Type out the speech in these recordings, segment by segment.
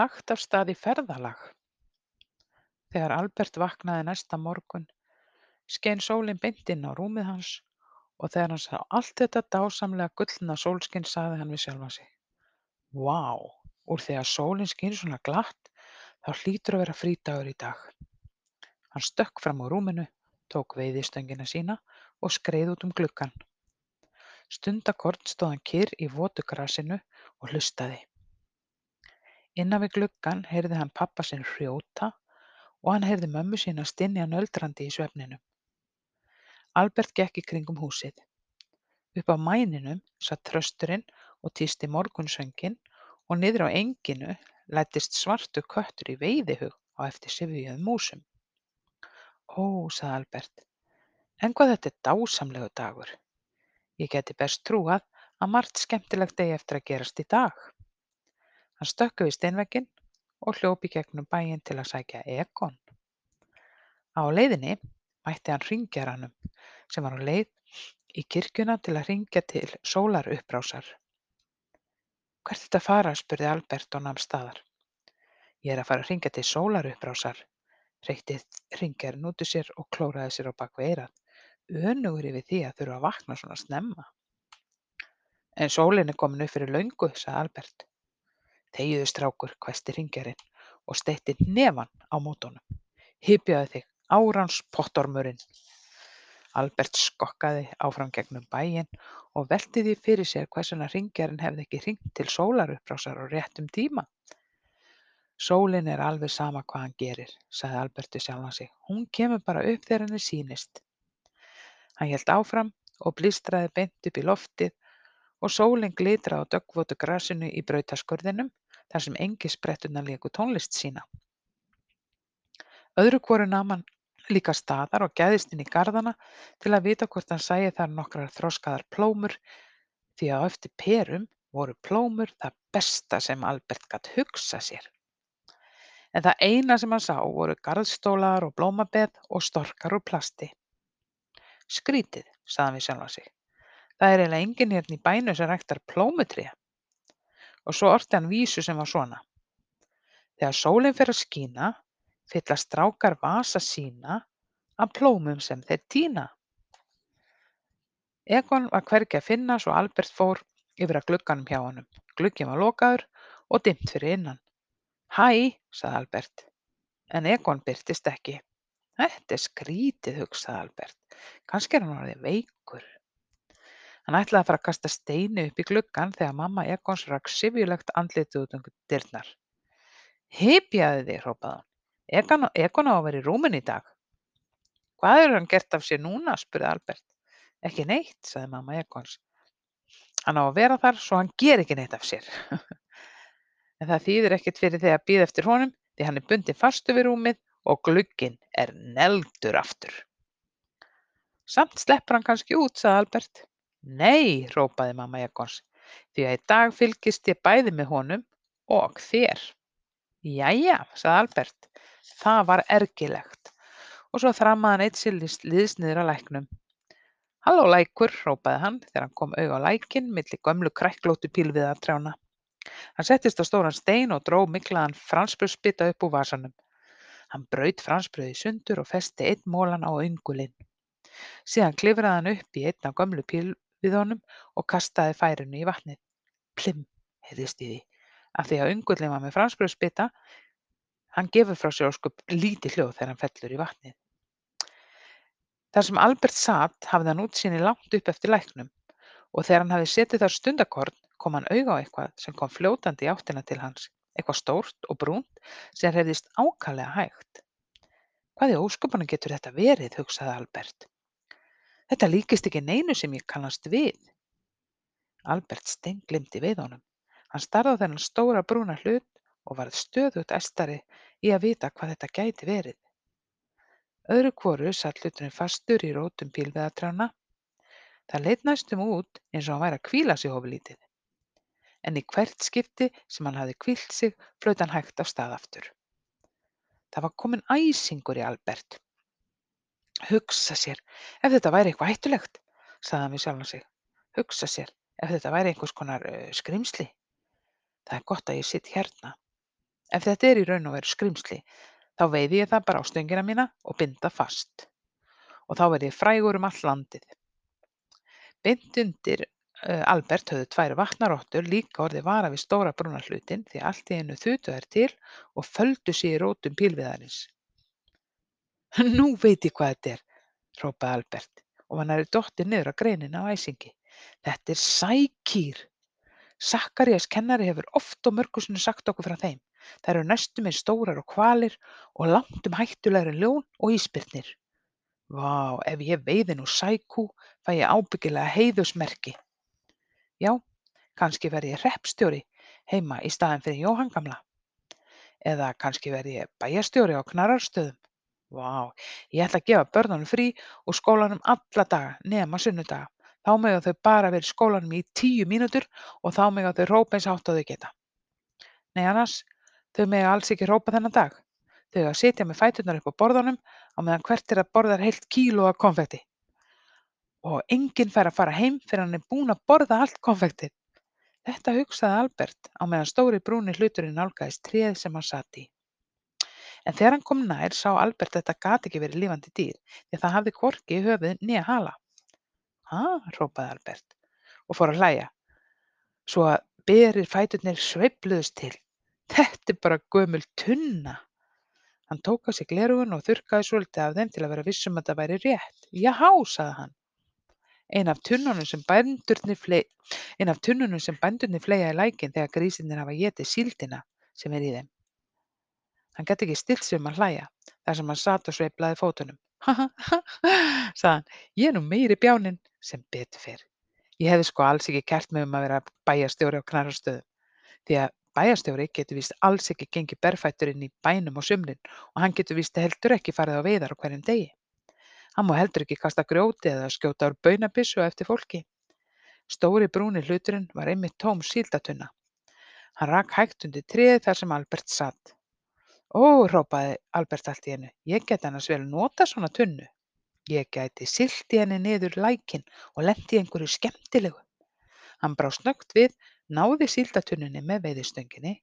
lagt af stað í ferðalag. Þegar Albert vaknaði næsta morgun skein sólin beint inn á rúmið hans og þegar hann sá allt þetta dásamlega gullna sólskin sagði hann við sjálfan sig: Vá, úr því að sólin skín svona glatt þá hlýtur að vera frídagur í dag. Hann stökk fram úr rúminu, tók veiðistöngina sína og skreið út um gluggann. Stundarkorn stóð hann kyrr í votu grasinu og hlustaði. Innan við gluggann heyrði hann pabba sinn hrjóta og hann heyrði mömmu sína stynja nöldrandi í svefninum. Albert gekk í kringum húsið. Upp á mæninum satt þrösturinn og tísti morgunsönginn og niðri á enginu læddist svartur köttur í veiðihug á eftir syfjuðum músum. Ó, sagði Albert, en hvað þetta er dásamlegu dagur. Ég gæti best trúað að margt skemmtilegt eigi eftir að gerast í dag. Hann stökk yfir steinvegginn og hljóp í gegnum bæinn til að sækja Egon. Á leiðinni mætti hann hringjaranum sem var á leið í kirkjuna til að hringja til sólarupprásar. Hvert að fara? spurði Albert og nam staðar. Ég er að fara að hringja til sólarupprásar, hreytti hringjarinn út úr sér og klóraði sér á bak við eyrað, önugur yfir því að þurfa að vakna svona snemma. En sólin er komin upp fyrir löngu, sagði Albert. Þegiðu strákur, hvæsti hringjarinn og steytti hnefann á móti honum. Hypjaðu þig, árans pottormurinn. Albert skokkaði áfram gegnum bæinn og velti því fyrir sér hvers vegna hringjarinn hefði ekki hringt til sólarupprásar á réttum tíma. Sólin er alveg sama hvað hann gerir, sagði Albert við sjálfan sig. Hún kemur bara upp þegar henni sýnist. Hann hélt áfram og blístraði beint upp í loftið og sólin glitraði á döggvotu grasinu í brautaskurðinum þar sem engispretturnar léku tónlist sína. Öðru hvoru nam hann líka staðar og gægðist inn í garðana til að vita hvort hann sæi þar nokkrar þroskaðar plómur því að á eftir perum voru plómur það besta sem Albert gat hugsað sér. En það eina sem hann sá voru garðstólar og blómabeð og storkar úr plasti. Skrítið, sagði hann við sjálfan sig. Það er eiginlega enginn hérna í bænum sem ræktar plómutré. Og svo orti hann vísu sem var svona. Þegar sólin fer að skína fylla strákar vasa sína af plómum sem þeir tína. Egon var hvergi að finna svo Albert fór yfir að glugganum hjá honum. Glugginn var lokaður og dimmt fyrir innan. Hæ, sagði Albert, en Egon birtist ekki. Þetta er skrítið, hugsaði Albert, kannski er hann orðinn veikur. Hann ætlaði að fara að kasta steini upp í gluggann þegar mamma Egons rak syfjulegt andlitið út um dyrnar. Hypjaðu þig, hrópaði hún. Egon á að vera í rúminu í dag. Hvað hefur hann gert af sér núna? spurði Albert. Ekki neitt, sagði mamma Egons. Hann á að vera þar svo hann ger ekki neitt af sér. en það þýðir ekkert fyrir því að býða eftir honum því hann er bundinn fastu við rúmið og glugginn er negldur aftur. Samt sleppur hann kannski út, sagði Albert. Nei, hrópaði mamma Egons, því að í dag fylgist ég bæði með honum og þér. Jæja, sagði Albert, það var ergilegt og svo þrammaði hann eitt sér liðs niður að læknum. Halló lækur, hrópaði hann þegar hann kom auga á lækin milli gömlu kræklóttu pílviðartrjána. Hann settist á stóran stein og dró miklaðan fransbrauðsbita upp úr vasanum. Hann braut franskbrauðið í sundur og festi einn molann á öngulinn. Síðan klifraði hann upp í einn af gömlu pílviðunum og kastaði færinu í vatnið. Plimm, heyrðist í því, af því að öngullinn var með franskbrauðsbita. Hann gefur frá sér ósköp lítið hljóð þegar hann fellur í vatnið. Þar sem Albert sat hafði hann útsýni langt upp eftir læknum og þegar hann hafði setið þar stundarkorn kom hann auga á eitthvað sem kom fljótandi í áttina til hans eitthvað stórt og brúnt sem hreyfðist ákaflega hægt. Hvað í ósköpunum getur þetta verið, hugsaði Albert. Þetta líkist ekki neinu sem ég kannast við. Albert steinglimti við honum. Hann starði á þennan stóra brúna hlut og varð stöðugt æstari í að vita hvað þetta gæti verið. Öðru hvoru satt hluturinn fastur í rótum pílviðartrjána. Það leit næstum út eins og hann væri að kvíla sig ofurlítið en í hvert skipti sem hann hafði hvílt sig flaut hann hægt af stað aftur. Það var kominn æsingur í Albert. Hugsa sér ef þetta væri eitthvað hættulegt, sagði hann við sjálfan sig. Hugsa sér ef þetta væri einhvers konar uh, skrimsli. Það er gott að ég sitt hérna. Ef þetta er í raun og veru skrímsli, þá veiði ég það bara á stöngina mína og bind það fast. Og þá verð ég frægur um allt landið. Beint undir uh, Albert höfðu tvær vatnarottur líka orðið vara við stóra brúna hlutinn því allt í einu þutu þær til og földu sig í rótum pílviðarins. Nú veit ég hvað þetta er, hrópaði Albert og var nærri dottinn niður á greinina á æsingi. Þetta er sækýr. Sakkarías kennari hefur oft og mörgum sinnum sagt okkur frá þeim. Þær eru næstum eins stórar og hvalir og langt um hættulegri en ljón og ísbirnir. Vá, ef ég veiði nú sækú fæ ég ábyggilega heiðursmerki. Já, kannski verð ég hreppstjóri heima í staðinn fyrir Jóhann gamla. Eða kannski verð ég bæjarstjóri á Knarrarstöðum. Vá, ég ætla að gefa börnunum frí og skólanum alla daga nema sunnudaga. Þá mega þau bara vera í skólanum í tíu mínútur og þá mega þau rópa eins hátt og þau geta. Nei annars, þau mega alls ekki rópa þennan dag. Þau að sitja með fæturnar upp á borðunum á meðan hvert þeirra borðar heilt kíló af konfekti. Og enginn fær að fara heim fyrr en hann er búinn að borða allt konfektið. Þetta hugsaði Albert á meðan stóri brúni hluturinn nálgaðist tréð sem hann sat í. En þegar hann kom nær sá Albert að þetta gat ekki verið lifandi dýr því það hafði hvorki höfuð né hala. Ha, hrópaði Albert og fór að hlæja svo að berir fæturnir sveifluðust til. Þetta er bara gömul tunna. Hann tók af sér gleraugun og þurrkaði svolítið af þeim til að vera viss um að það væri rétt. Jahá, sagði hann. Ein af tunnunum sem bændurnir fleygja í lækinn þegar grísirnir hafa étið síldina sem er í þeim. Hann gat ekki stillt sig um að hlæja þar sem hann sat og sveiflaði fótunum. Ha ha ha, sagði hann, ég er nú meiri bjáninn sem betur fyrr. Ég hefði sko alls ekki kært mig um að vera bæjarstjóri á Knarrarstöðum því að Bæjarstjóri getur víst alls ekki gengið berfættur inn í bænum á sumrin og hann getur víst heldur ekki farið á veiðar á hverjum degi. Hann má heldur ekki kasta grjóti eða skjóta úr baunabyssu eftir fólki. Stóri brúni hluturinn var einmitt tóm síldatunna. Hann rak hægt undir tréð þar sem Albert satt. Ó, hrópaði Albert allt í hennu, ég get annars vel nota svona tunnu. Ég gæti silt í henni niður lækin og lendi í einhverju skemmtilegu. Hann brá snöggt við náði síldartunnunni með veiðistönginni,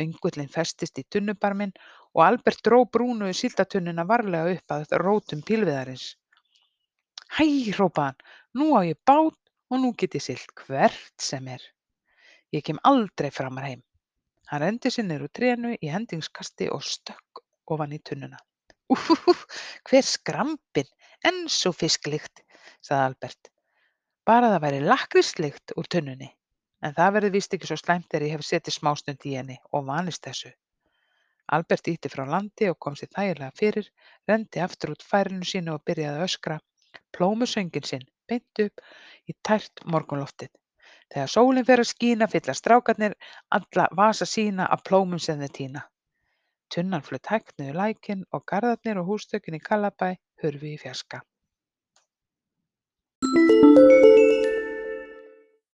öngullinn festist í tunnubarminn og Albert dró brúnu síldartunnuna varlega upp að rótum pílviðarins. Hæ, hrópaði hann, nú á ég bát og nú get ég siglt hvert sem er. Ég kem aldrei framar heim. Hann rendi sér niður úr trénu í hendingskasti og stökk ofan í tunnuna. Úhúhú, hver skrampinn, en svo fisklykt, sagði Albert. Bara það væri lakkríslykt úr tunnunni. En það verður víst ekki svo slæmt þegar ég hef setið smástund í henni og vanist þessu. Albert ýtti frá landi og kom sér þægilega fyrir, renndi aftur út færinu sínu og byrjaði að öskra plómusöngin sinn beint upp í tært morgunloftið. Þegar sólin fer að skína fylla strákarnir alla vasa sína af plómum sem þeir tína. Tunnan flutt hægt niður lækin og garðarnir og hústökin í Kallabæ hurfu í fjarska.